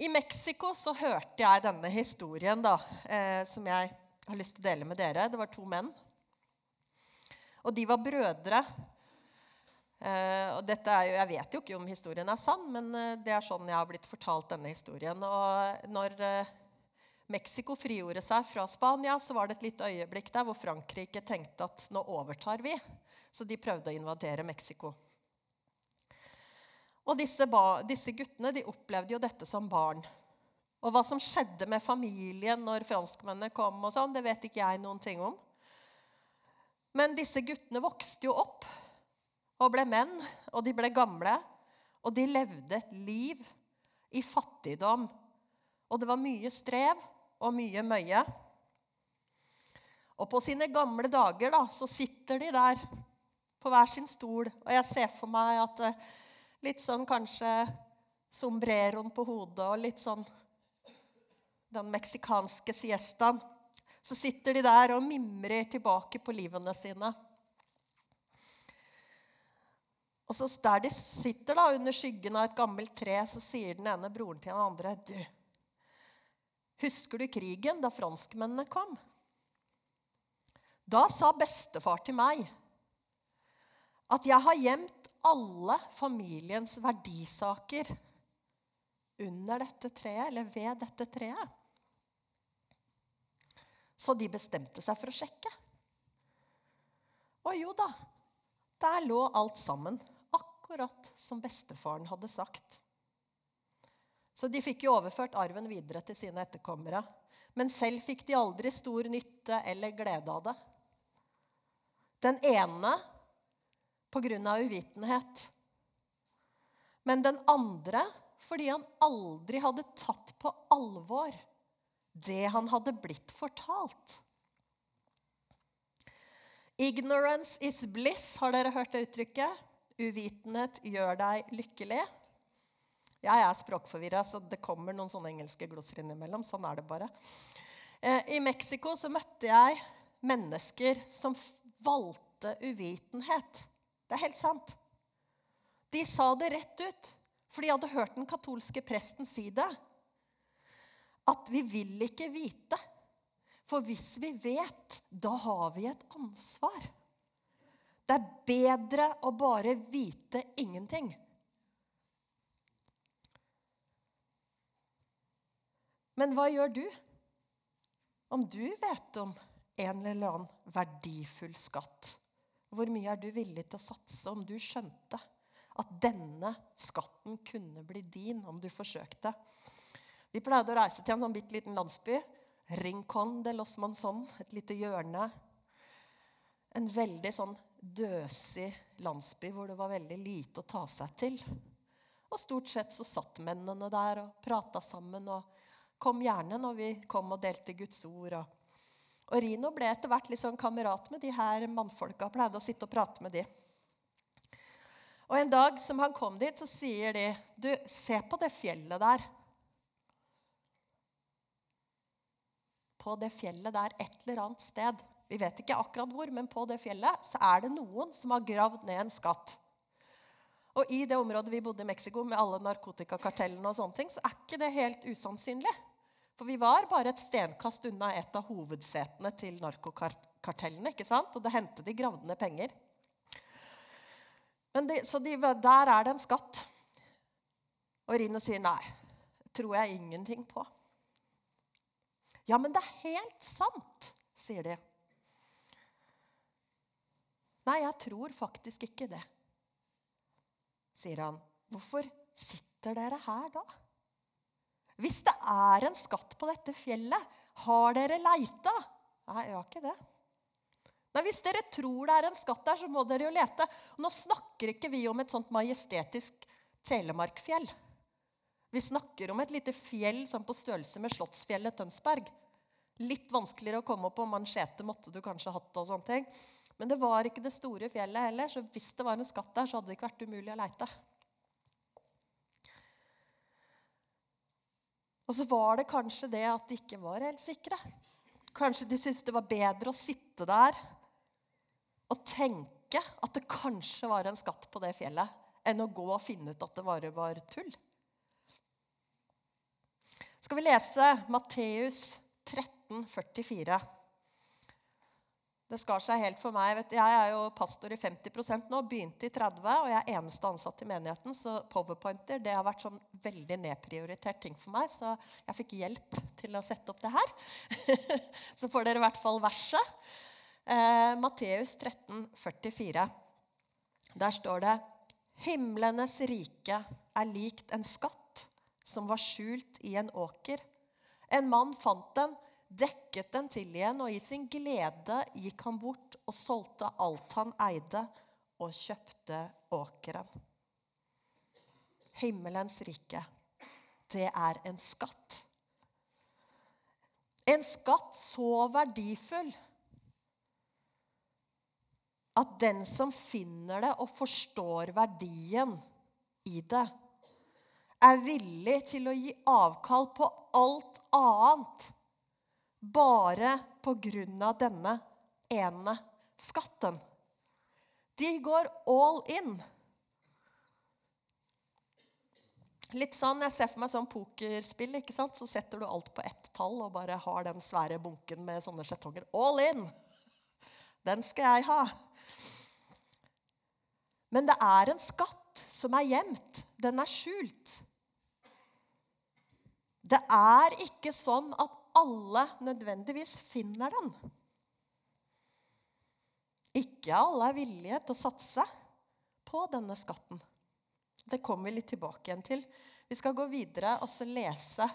I Mexico så hørte jeg denne historien da, eh, som jeg har lyst til å dele med dere. Det var to menn. Og de var brødre. Eh, og dette er jo, Jeg vet jo ikke om historien er sann, men eh, det er sånn jeg har blitt fortalt denne historien. Og når eh, Mexico frigjorde seg fra Spania, så var det et lite øyeblikk der hvor Frankrike tenkte at nå overtar vi. Så de prøvde å invadere Mexico. Og disse, disse, guttene de opplevde jo dette som barn. Og hva som skjedde med familien når franskmennene kom, og sånn, det vet ikke jeg noen ting om. Men disse guttene vokste jo opp og ble menn, og de ble gamle. Og de levde et liv i fattigdom. Og det var mye strev og mye møye. Og på sine gamle dager da, så sitter de der på hver sin stol. Og jeg ser for meg at eh, litt sånn kanskje sombreroen på hodet og litt sånn den meksikanske siestaen. Så sitter de der og mimrer tilbake på livene sine. Og så Der de sitter da under skyggen av et gammelt tre, så sier den ene broren til den andre du, Husker du krigen da franskmennene kom? Da sa bestefar til meg at jeg har gjemt alle familiens verdisaker under dette treet, eller ved dette treet. Så de bestemte seg for å sjekke. Og jo da, der lå alt sammen, akkurat som bestefaren hadde sagt. Så de fikk jo overført arven videre til sine etterkommere. Men selv fikk de aldri stor nytte eller glede av det. Den ene pga. uvitenhet. Men den andre fordi han aldri hadde tatt på alvor det han hadde blitt fortalt. Ignorance is bliss, har dere hørt det uttrykket? Uvitenhet gjør deg lykkelig. Jeg er språkforvirra, så det kommer noen sånne engelske glosser innimellom. Sånn er det bare. Eh, I Mexico så møtte jeg mennesker som valgte uvitenhet. Det er helt sant. De sa det rett ut, for de hadde hørt den katolske presten si det. At vi vil ikke vite. For hvis vi vet, da har vi et ansvar. Det er bedre å bare vite ingenting Men hva gjør du om du vet om en eller annen verdifull skatt? Hvor mye er du villig til å satse om du skjønte at denne skatten kunne bli din om du forsøkte? Vi pleide å reise til en sånn bitte liten landsby. Rincon de los Manson, et lite hjørne. En veldig sånn døsig landsby hvor det var veldig lite å ta seg til. Og stort sett så satt mennene der og prata sammen. og kom gjerne når vi kom og delte Guds ord. Og, og Rino ble etter hvert sånn kamerat med de her mannfolka. Pleide å sitte og prate med de. Og En dag som han kom dit, så sier de, 'Du, se på det fjellet der.' På det fjellet der et eller annet sted. Vi vet ikke akkurat hvor, men på det fjellet så er det noen som har gravd ned en skatt. Og i det området vi bodde i Mexico, med alle narkotikakartellene, og sånne ting, så er ikke det helt usannsynlig. For vi var bare et stenkast unna et av hovedsetene til narkokartellene. ikke sant? Og det hendte de gravde ned penger. De, så de, der er det en skatt. Og Rino sier nei. tror jeg ingenting på. Ja, men det er helt sant, sier de. Nei, jeg tror faktisk ikke det, sier han. Hvorfor sitter dere her da? Hvis det er en skatt på dette fjellet, har dere leita? Nei, jeg har ikke det. Nei, Hvis dere tror det er en skatt der, så må dere jo lete. Nå snakker ikke vi om et sånt majestetisk Telemarkfjell. Vi snakker om et lite fjell sånn på størrelse med Slottsfjellet Tønsberg. Litt vanskeligere å komme opp på mansjete måtte du kanskje hatt. og sånne ting. Men det var ikke det store fjellet heller, så hvis det var en skatt der, så hadde det ikke vært umulig å leite. Og så var det kanskje det at de ikke var helt sikre. Kanskje de syntes det var bedre å sitte der og tenke at det kanskje var en skatt på det fjellet, enn å gå og finne ut at det bare var tull. skal vi lese Matteus 13, 44. Det skar seg helt for meg. Jeg er jo pastor i 50% nå, begynte i 30 og jeg er eneste ansatt i menigheten. Så powerpointer det har vært sånn veldig nedprioritert ting for meg. Så jeg fikk hjelp til å sette opp det her. så får dere i hvert fall verset. Eh, Matteus 13, 44. Der står det Himlenes rike er likt en skatt som var skjult i en åker. En mann fant den dekket den til igjen, og i sin glede gikk han bort og solgte alt han eide, og kjøpte åkeren. Himmelens rike, det er en skatt. En skatt så verdifull at den som finner det og forstår verdien i det, er villig til å gi avkall på alt annet bare på grunn av denne ene skatten. De går all in. Litt sånn, Jeg ser for meg sånn pokerspill. ikke sant? Så setter du alt på ett tall og bare har den svære bunken med sånne skjetonger. All in! Den skal jeg ha. Men det er en skatt som er gjemt. Den er skjult. Det er ikke sånn at alle nødvendigvis finner den. Ikke alle er villige til å satse på denne skatten. Det kommer vi litt tilbake igjen til. Vi skal gå videre og så lese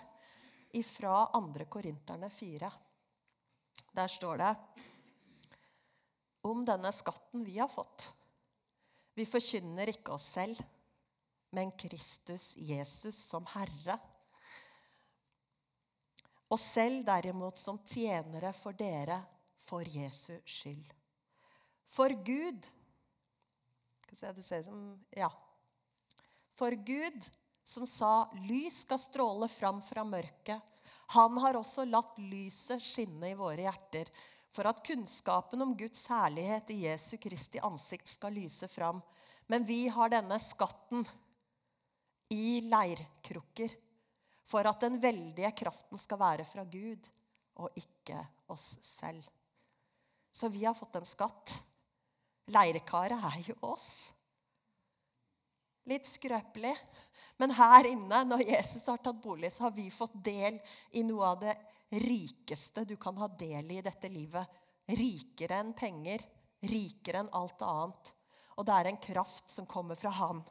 ifra 2. Korinterne 4. Der står det om denne skatten vi har fått. Vi forkynner ikke oss selv, men Kristus Jesus som Herre og selv derimot som tjenere for dere for Jesu skyld. For Gud ja. For Gud, som sa 'lys skal stråle fram fra mørket', han har også latt lyset skinne i våre hjerter, for at kunnskapen om Guds herlighet i Jesu Kristi ansikt skal lyse fram. Men vi har denne skatten i leirkrukker for at den veldige kraften skal være fra Gud og ikke oss selv. Så vi har fått en skatt. Leirkaret er jo oss. Litt skrøpelig. Men her inne, når Jesus har tatt bolig, så har vi fått del i noe av det rikeste du kan ha del i i dette livet. Rikere enn penger, rikere enn alt annet. Og det er en kraft som kommer fra Han.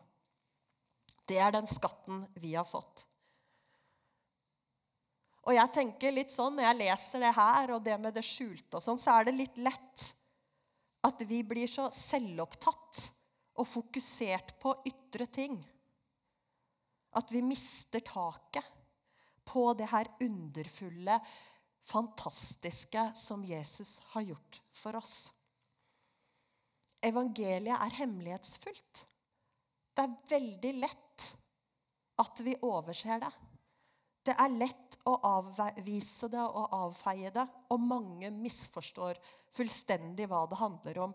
Det er den skatten vi har fått. Og jeg tenker litt sånn, Når jeg leser det her og det med det skjulte, og sånn, så er det litt lett at vi blir så selvopptatt og fokusert på ytre ting. At vi mister taket på det her underfulle, fantastiske som Jesus har gjort for oss. Evangeliet er hemmelighetsfullt. Det er veldig lett at vi overser det. Det er lett å avvise det og avfeie det, og mange misforstår fullstendig hva det handler om.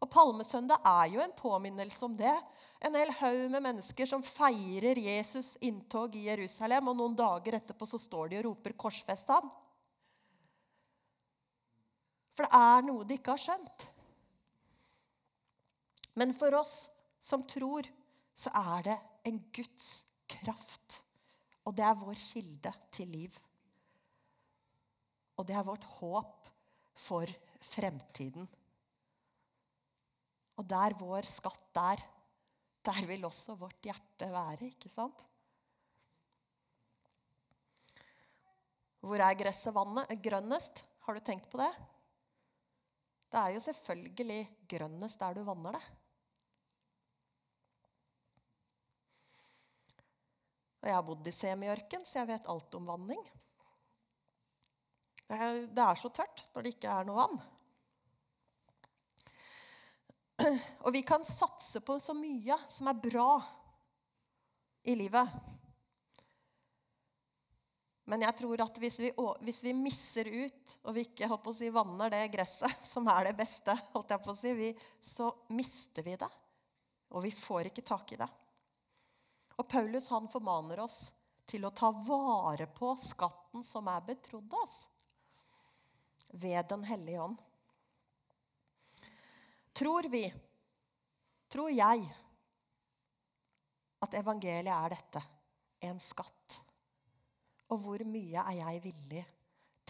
Og Palmesøndag er jo en påminnelse om det. En hel haug med mennesker som feirer Jesus' inntog i Jerusalem, og noen dager etterpå så står de og roper 'korsfest han'. For det er noe de ikke har skjønt. Men for oss som tror, så er det en Guds kraft og det er vår kilde til liv. Og det er vårt håp for fremtiden. Og der vår skatt er, der vil også vårt hjerte være, ikke sant? Hvor er gresset vannet? grønnest? Har du tenkt på det? Det er jo selvfølgelig grønnest der du vanner det. Og jeg har bodd i semiørken, så jeg vet alt om vanning. Det er så tørt når det ikke er noe vann. Og vi kan satse på så mye som er bra i livet. Men jeg tror at hvis vi, hvis vi misser ut, og vi ikke håper å si, vanner det gresset, som er det beste, si, vi, så mister vi det. Og vi får ikke tak i det. Og Paulus han formaner oss til å ta vare på skatten som er betrodd oss ved Den hellige ånd. Tror vi, tror jeg, at evangeliet er dette en skatt? Og hvor mye er jeg villig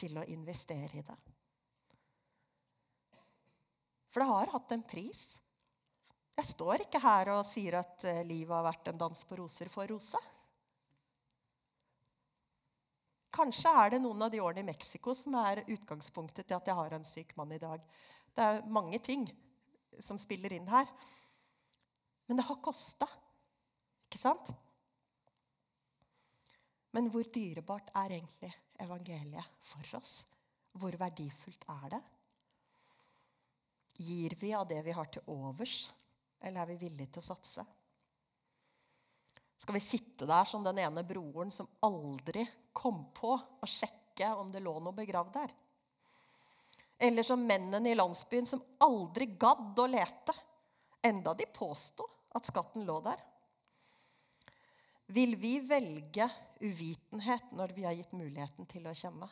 til å investere i det? For det har hatt en pris. Jeg står ikke her og sier at eh, livet har vært en dans på roser for Rose. Kanskje er det noen av de årene i Mexico som er utgangspunktet til at jeg har en syk mann i dag. Det er mange ting som spiller inn her. Men det har kosta, ikke sant? Men hvor dyrebart er egentlig evangeliet for oss? Hvor verdifullt er det? Gir vi av det vi har til overs, eller er vi villige til å satse? Skal vi sitte der som den ene broren som aldri kom på å sjekke om det lå noe begravd der? Eller som mennene i landsbyen som aldri gadd å lete, enda de påsto at skatten lå der? Vil vi velge uvitenhet når vi har gitt muligheten til å kjenne?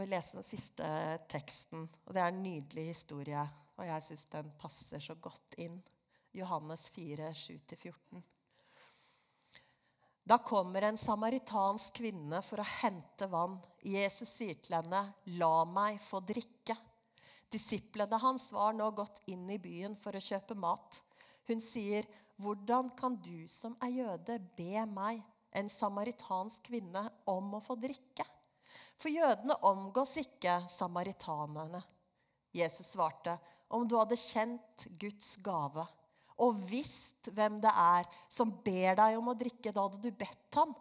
Kan vi lese den siste teksten? Og Det er en nydelig historie, og jeg syns den passer så godt inn. Johannes 4, 7-14. Da kommer en samaritansk kvinne for å hente vann. Jesus sier til henne, 'La meg få drikke'. Disiplene hans var nå gått inn i byen for å kjøpe mat. Hun sier, 'Hvordan kan du som er jøde, be meg, en samaritansk kvinne, om å få drikke?' For jødene omgås ikke samaritanerne. Jesus svarte, 'Om du hadde kjent Guds gave' og visst hvem det er som ber deg om å drikke, da hadde du bedt han,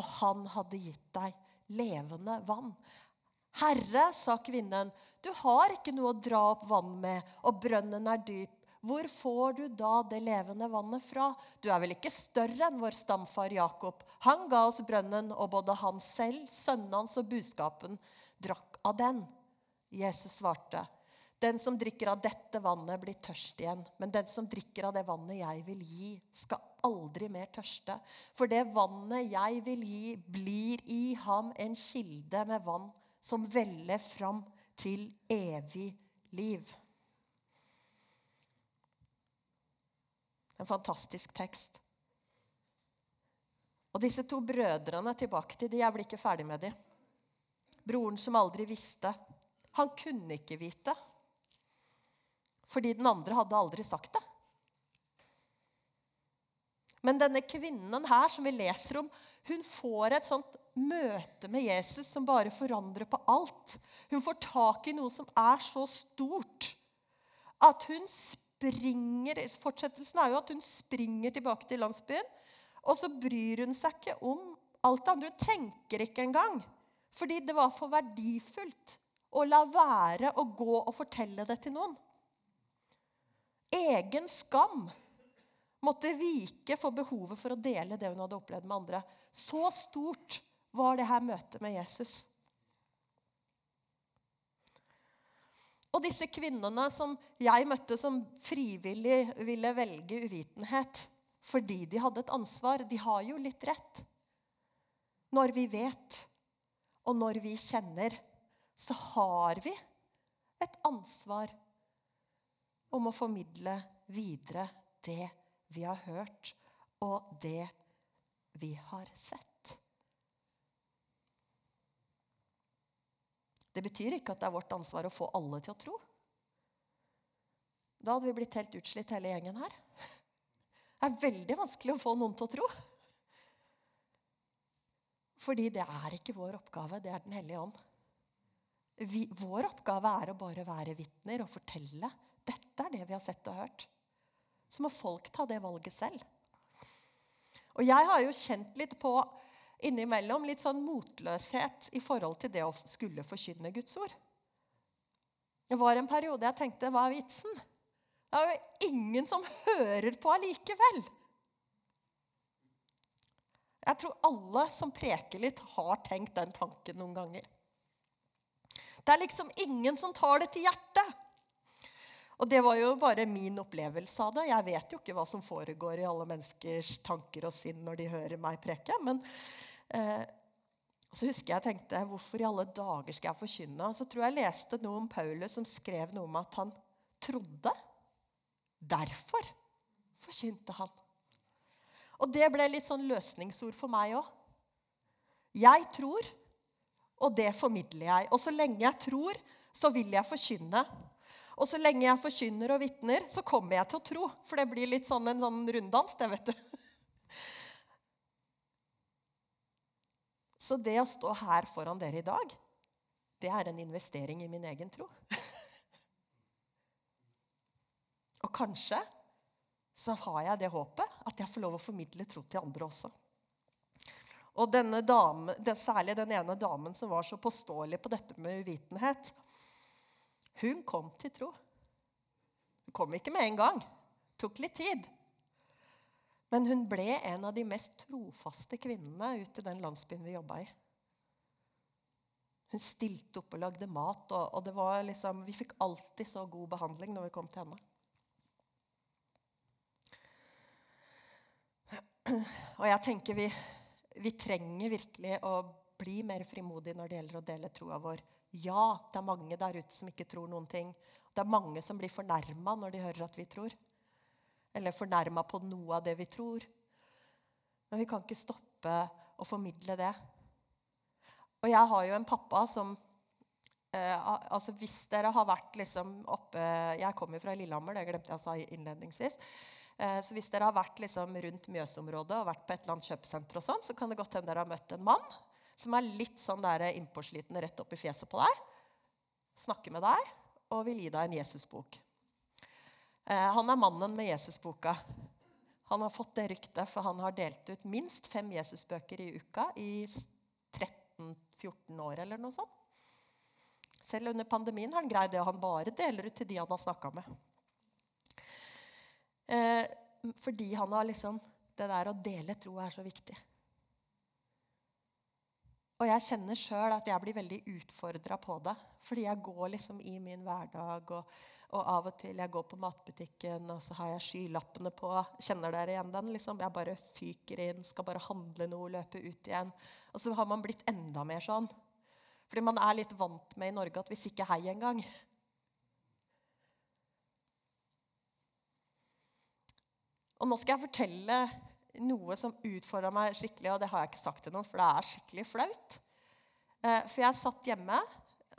og han hadde gitt deg levende vann. Herre, sa kvinnen, du har ikke noe å dra opp vann med, og brønnen er dyp. Hvor får du da det levende vannet fra? Du er vel ikke større enn vår stamfar Jakob. Han ga oss brønnen, og både han selv, sønnen hans og buskapen drakk av den. Jesus svarte, den som drikker av dette vannet, blir tørst igjen. Men den som drikker av det vannet jeg vil gi, skal aldri mer tørste. For det vannet jeg vil gi, blir i ham en kilde med vann som veller fram til evig liv. En fantastisk tekst. Og disse to brødrene tilbake til de, jeg blir ikke ferdig med de. Broren som aldri visste. Han kunne ikke vite. Fordi den andre hadde aldri sagt det. Men denne kvinnen her som vi leser om, hun får et sånt møte med Jesus som bare forandrer på alt. Hun får tak i noe som er så stort at hun springer Fortsettelsen er jo at hun springer tilbake til landsbyen. Og så bryr hun seg ikke om alt det andre. Hun tenker ikke engang. Fordi det var for verdifullt å la være å gå og fortelle det til noen egen skam måtte vike for behovet for å dele det hun hadde opplevd med andre. Så stort var det her møtet med Jesus. Og disse kvinnene som jeg møtte, som frivillig ville velge uvitenhet fordi de hadde et ansvar, de har jo litt rett. Når vi vet, og når vi kjenner, så har vi et ansvar om å formidle videre det vi har hørt, og det vi har sett. Det betyr ikke at det er vårt ansvar å få alle til å tro. Da hadde vi blitt helt utslitt, hele gjengen her. Det er veldig vanskelig å få noen til å tro. Fordi det er ikke vår oppgave, det er Den hellige ånd. Vi, vår oppgave er å bare være vitner og fortelle dette er det vi har sett og hørt. Så må folk ta det valget selv. Og jeg har jo kjent litt på innimellom litt sånn motløshet i forhold til det å skulle forkynne Guds ord. Det var en periode jeg tenkte hva er vitsen? Det er jo ingen som hører på allikevel. Jeg tror alle som preker litt, har tenkt den tanken noen ganger. Det er liksom ingen som tar det til hjertet. Og det var jo bare min opplevelse av det. Jeg vet jo ikke hva som foregår i alle menneskers tanker og sinn når de hører meg preke. Men eh, så husker jeg tenkte hvorfor i alle dager skal jeg forkynne? Og så tror jeg jeg leste noe om Paulus som skrev noe om at han trodde. Derfor forkynte han. Og det ble litt sånn løsningsord for meg òg. Jeg tror, og det formidler jeg. Og så lenge jeg tror, så vil jeg forkynne. Og så lenge jeg forkynner og vitner, så kommer jeg til å tro. For det blir litt sånn en sånn runddans, det, vet du. Så det å stå her foran dere i dag, det er en investering i min egen tro. Og kanskje så har jeg det håpet at jeg får lov å formidle tro til andre også. Og denne dame, særlig den ene damen som var så påståelig på dette med uvitenhet, hun kom til tro. Hun kom ikke med en gang. Det tok litt tid. Men hun ble en av de mest trofaste kvinnene ute i den landsbyen vi jobba i. Hun stilte opp og lagde mat, og, og det var liksom, vi fikk alltid så god behandling når vi kom til henne. Og jeg tenker vi, vi trenger virkelig å bli mer frimodige når det gjelder å dele troa vår. Ja, det er mange der ute som ikke tror noen ting. Det er mange som blir fornærma når de hører at vi tror. Eller fornærma på noe av det vi tror. Men vi kan ikke stoppe å formidle det. Og jeg har jo en pappa som eh, altså Hvis dere har vært liksom oppe Jeg kommer fra Lillehammer, det glemte jeg å si innledningsvis. Eh, så hvis dere har vært liksom rundt Mjøsområdet og vært på et eller annet kjøpesenter, og sånn, så kan det godt hende dere har møtt en mann som er litt sånn innpåsliten rett opp i fjeset på deg. Snakker med deg og vil gi deg en Jesusbok. Eh, han er mannen med Jesusboka. Han har fått det ryktet, for han har delt ut minst fem Jesusbøker i uka i 13-14 år eller noe sånt. Selv under pandemien har han greid det, og han bare deler ut til de han har snakka med. Eh, fordi han har liksom Det der å dele tro er så viktig. Og jeg kjenner sjøl at jeg blir veldig utfordra på det. Fordi jeg går liksom i min hverdag, og, og, av og til jeg går på matbutikken, og så har jeg skylappene på. Kjenner dere igjen den? Liksom? Jeg bare fyker inn, skal bare handle noe, løpe ut igjen. Og så har man blitt enda mer sånn. Fordi man er litt vant med i Norge at vi sier ikke hei engang. Og nå skal jeg fortelle noe som utfordra meg skikkelig, og det har jeg ikke sagt til noen, for det er skikkelig flaut. Eh, for jeg satt hjemme,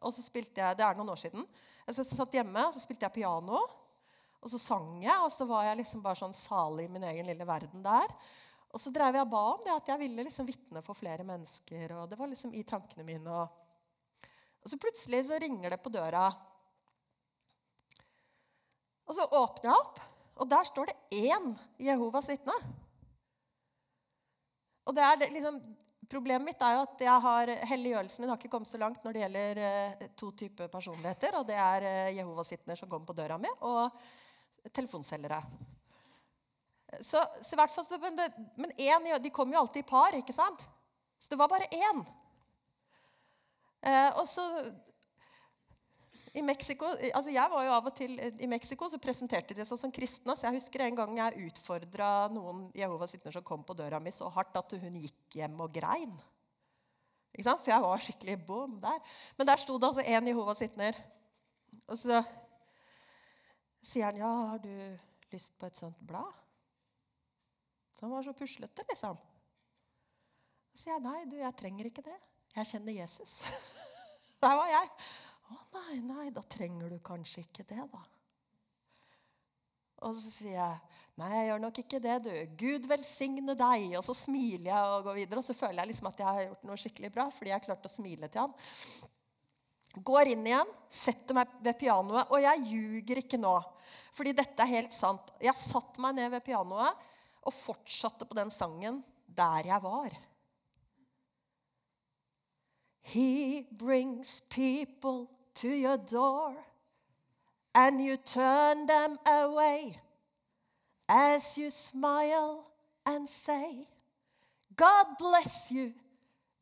og så spilte jeg Det er noen år siden. Jeg satt hjemme, og så spilte jeg piano. Og så sang jeg, og så var jeg liksom bare sånn salig i min egen lille verden der. Og så drev jeg og ba om det at jeg ville liksom vitne for flere mennesker. og Det var liksom i tankene mine. Og, og så plutselig så ringer det på døra. Og så åpner jeg opp, og der står det én Jehovas vitne. Og det er liksom, Problemet mitt er jo at jeg har, helliggjørelsen min har ikke kommet så langt når det gjelder eh, to typer personligheter. og Det er eh, Jehovas vitner som kommer på døra mi, og telefonselgere. Så, så hvert fall, men, det, men en, de kommer jo alltid i par, ikke sant? Så det var bare én. Eh, og så i Mexico, altså jeg var jo av og til i Mexico, så presenterte de seg som kristne. Så jeg husker en gang jeg utfordra noen Jehovas vitner som kom på døra mi så hardt at hun gikk hjem og grein. Ikke sant? For jeg var skikkelig boom der. Men der sto det altså en Jehovas vitner. Og så sier han, 'Ja, har du lyst på et sånt blad?' Så han var så puslete, liksom. Så sier jeg, 'Nei, du, jeg trenger ikke det. Jeg kjenner Jesus.' Der var jeg. Å nei, nei, da trenger du kanskje ikke det, da. Og så sier jeg nei, jeg gjør nok ikke det, du. Gud velsigne deg. Og så smiler jeg og går videre, og så føler jeg liksom at jeg har gjort noe skikkelig bra. fordi jeg klarte å smile til han. Går inn igjen, setter meg ved pianoet, og jeg ljuger ikke nå. Fordi dette er helt sant. Jeg satte meg ned ved pianoet og fortsatte på den sangen der jeg var. He brings people to your door, and you turn them away as you smile and say, God bless you,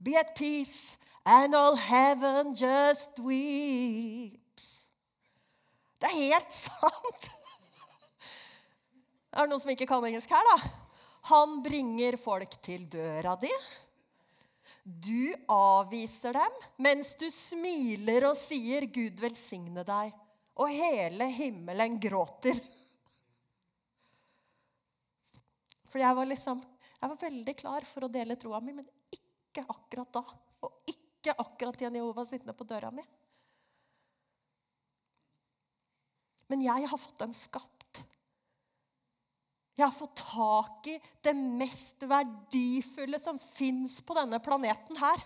be at peace, and all heaven just weeps. Det er helt sant! Er det noen som ikke kan engelsk her, da? Han bringer folk til døra di. Du avviser dem mens du smiler og sier 'Gud velsigne deg', og hele himmelen gråter. For jeg var liksom Jeg var veldig klar for å dele troa mi, men ikke akkurat da. Og ikke akkurat til en Jehovas vitne på døra mi. Men jeg har fått en skatt. Jeg har fått tak i det mest verdifulle som fins på denne planeten her.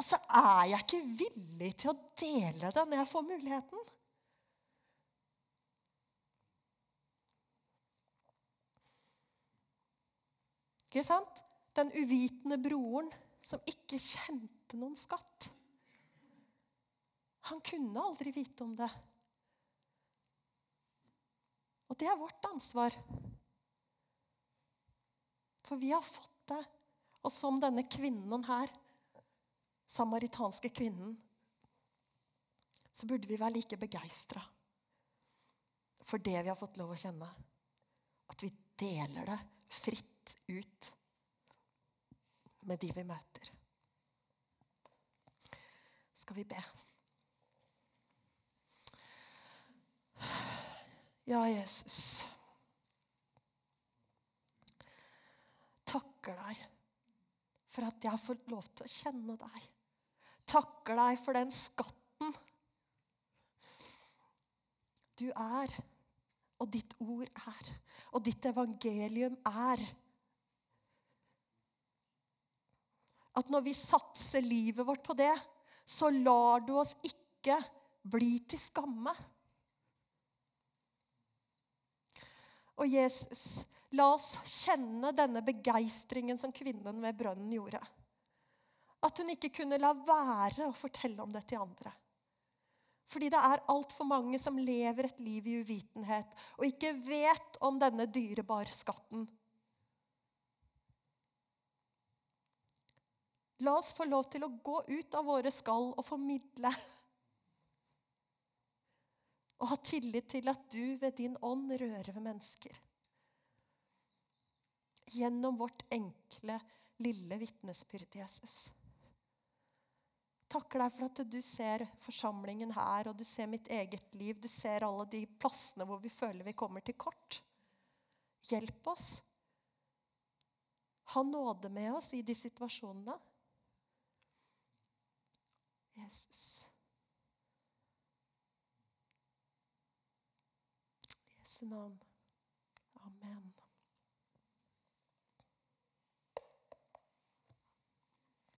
Og så er jeg ikke villig til å dele det når jeg får muligheten. Ikke sant? Den uvitende broren som ikke kjente noen skatt. Han kunne aldri vite om det. Og det er vårt ansvar. For vi har fått det. Og som denne kvinnen her, samaritanske kvinnen, så burde vi være like begeistra for det vi har fått lov å kjenne. At vi deler det fritt ut med de vi møter. Skal vi be? Ja, Jesus. Takker deg for at jeg har fått lov til å kjenne deg. Takker deg for den skatten du er, og ditt ord er, og ditt evangelium er. At når vi satser livet vårt på det, så lar du oss ikke bli til skamme. Og Jesus, la oss kjenne denne begeistringen som kvinnen ved brønnen gjorde. At hun ikke kunne la være å fortelle om det til andre. Fordi det er altfor mange som lever et liv i uvitenhet og ikke vet om denne dyrebare skatten. La oss få lov til å gå ut av våre skall og formidle og ha tillit til at du ved din ånd rører ved mennesker. Gjennom vårt enkle, lille vitnesbyrd, Jesus. Takker deg for at du ser forsamlingen her, og du ser mitt eget liv. Du ser alle de plassene hvor vi føler vi kommer til kort. Hjelp oss. Ha nåde med oss i de situasjonene. Jesus. Jesu navn. Amen.